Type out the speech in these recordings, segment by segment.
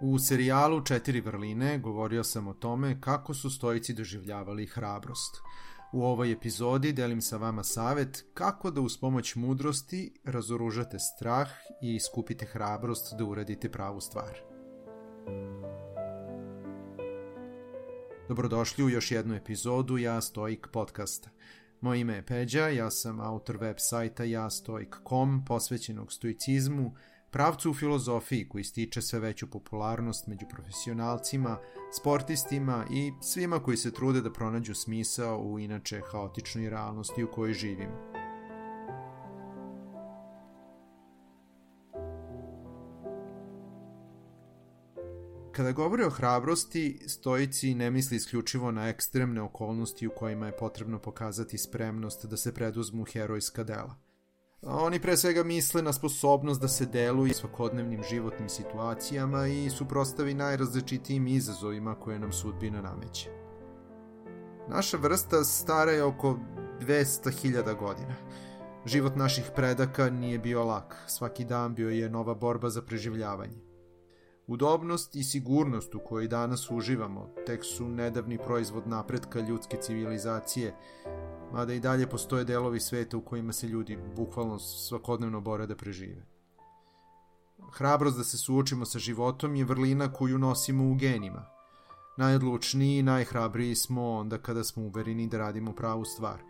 U serijalu Četiri vrline govorio sam o tome kako su stojici doživljavali hrabrost. U ovoj epizodi delim sa vama savet kako da uz pomoć mudrosti razoružate strah i skupite hrabrost da uradite pravu stvar. Dobrodošli u još jednu epizodu Ja Stoik podcasta. Moje ime je Peđa, ja sam autor web sajta jastoik.com posvećenog stoicizmu, pravcu u filozofiji koji stiče sve veću popularnost među profesionalcima, sportistima i svima koji se trude da pronađu smisao u inače haotičnoj realnosti u kojoj živimo. Kada govore o hrabrosti, stojici ne misli isključivo na ekstremne okolnosti u kojima je potrebno pokazati spremnost da se preduzmu herojska dela. Oni pre svega misle na sposobnost da se deluje svakodnevnim životnim situacijama i suprostavi najrazličitijim izazovima koje nam sudbina nameće. Naša vrsta stara je oko 200.000 godina. Život naših predaka nije bio lak, svaki dan bio je nova borba za preživljavanje. Udobnost i sigurnost u kojoj danas uživamo tek su nedavni proizvod napretka ljudske civilizacije, mada i dalje postoje delovi sveta u kojima se ljudi bukvalno svakodnevno bore da prežive. Hrabrost da se suočimo sa životom je vrlina koju nosimo u genima. Najodlučniji i najhrabriji smo onda kada smo uvereni da radimo pravu stvar.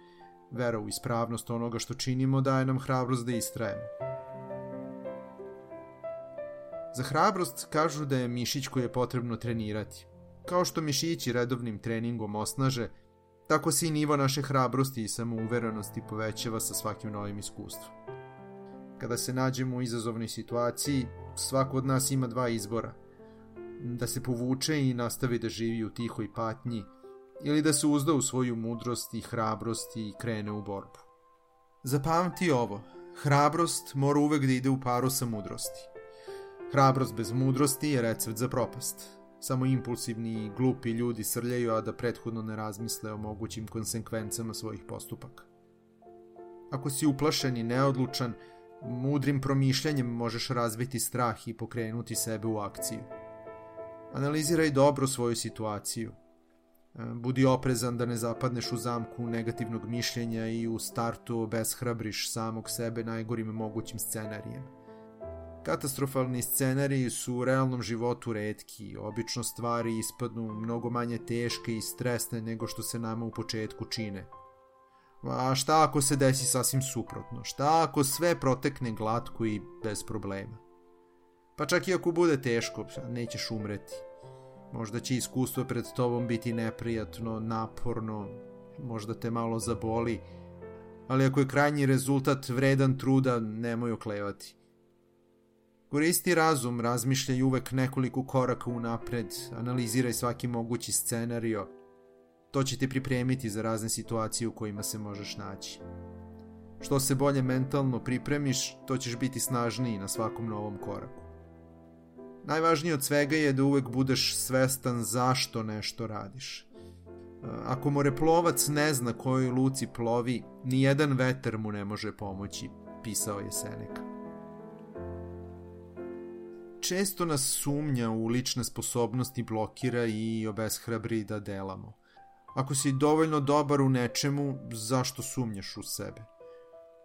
Vera u ispravnost onoga što činimo daje nam hrabrost da istrajemo. Za hrabrost kažu da je mišić koji je potrebno trenirati. Kao što mišići redovnim treningom osnaže, tako se i nivo naše hrabrosti i samouverenosti povećava sa svakim novim iskustvom. Kada se nađemo u izazovnoj situaciji, svako od nas ima dva izbora. Da se povuče i nastavi da živi u tihoj patnji, ili da se uzda u svoju mudrost i hrabrost i krene u borbu. Zapamti ovo, hrabrost mora uvek da ide u paru sa mudrosti. Hrabrost bez mudrosti je recept za propast. Samo impulsivni i glupi ljudi srljaju, a da prethodno ne razmisle o mogućim konsekvencama svojih postupaka. Ako si uplašen i neodlučan, mudrim promišljanjem možeš razviti strah i pokrenuti sebe u akciju. Analiziraj dobro svoju situaciju. Budi oprezan da ne zapadneš u zamku negativnog mišljenja i u startu obeshrabriš samog sebe najgorim mogućim scenarijama. Katastrofalni scenariji su u realnom životu redki, obično stvari ispadnu mnogo manje teške i stresne nego što se nama u početku čine. A šta ako se desi sasvim suprotno? Šta ako sve protekne glatko i bez problema? Pa čak i ako bude teško, nećeš umreti. Možda će iskustvo pred tobom biti neprijatno, naporno, možda te malo zaboli, ali ako je krajnji rezultat vredan truda, nemoj oklevati. Koristi razum, razmišljaj uvek nekoliko koraka unapred, analiziraj svaki mogući scenario. To će te pripremiti za razne situacije u kojima se možeš naći. Što se bolje mentalno pripremiš, to ćeš biti snažniji na svakom novom koraku. Najvažnije od svega je da uvek budeš svestan zašto nešto radiš. Ako moreplovac ne zna kojoj luci plovi, ni jedan veter mu ne može pomoći, pisao je Seneca. Često nas sumnja u lične sposobnosti blokira i obeshrabri da delamo. Ako si dovoljno dobar u nečemu, zašto sumnjaš u sebe?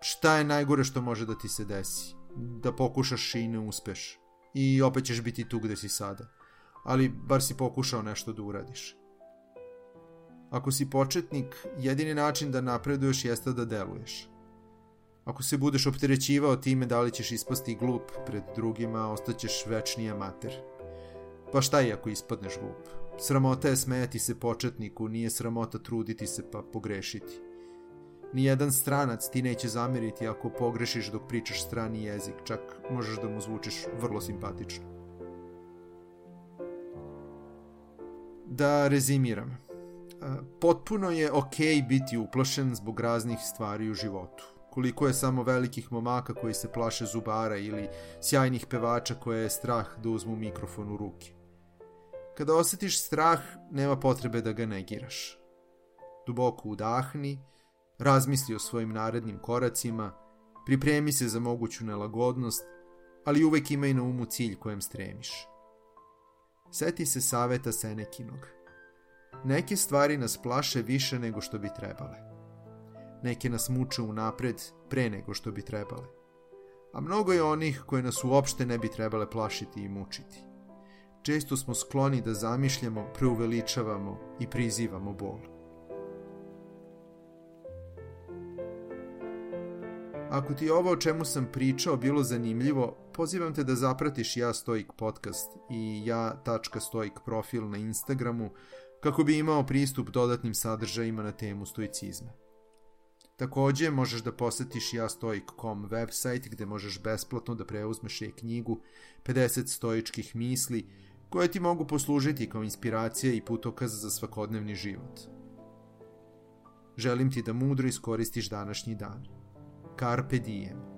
Šta je najgore što može da ti se desi? Da pokušaš i ne uspeš. I opet ćeš biti tu gde si sada. Ali bar si pokušao nešto da uradiš. Ako si početnik, jedini način da napreduješ jeste da deluješ. Ako se budeš opterećivao time da li ćeš ispasti glup pred drugima, ostaćeš večni amater. Pa šta je ako ispadneš glup? Sramota je smejati se početniku, nije sramota truditi se pa pogrešiti. Nijedan stranac ti neće zameriti ako pogrešiš dok pričaš strani jezik, čak možeš da mu zvučiš vrlo simpatično. Da rezimiram. Potpuno je okej okay biti uplašen zbog raznih stvari u životu koliko je samo velikih momaka koji se plaše zubara ili sjajnih pevača koje je strah da uzmu mikrofon u ruke. Kada osetiš strah, nema potrebe da ga negiraš. Duboko udahni, razmisli o svojim narednim koracima, pripremi se za moguću nelagodnost, ali uvek imaj na umu cilj kojem stremiš. Seti se saveta Senekinog. Neke stvari nas plaše više nego što bi trebale. Neke nas muče unapred pre nego što bi trebale. A mnogo je onih koje nas uopšte ne bi trebale plašiti i mučiti. Često smo skloni da zamišljamo, preuveličavamo i prizivamo bol. Ako ti ovo o čemu sam pričao bilo zanimljivo, pozivam te da zapratiš Ja Stoik podcast i ja.stoik profil na Instagramu kako bi imao pristup dodatnim sadržajima na temu stoicizma. Takođe, možeš da posetiš jastoik.com website gde možeš besplatno da preuzmeš i knjigu 50 stoičkih misli koje ti mogu poslužiti kao inspiracija i putokaz za svakodnevni život. Želim ti da mudro iskoristiš današnji dan. Carpe diem.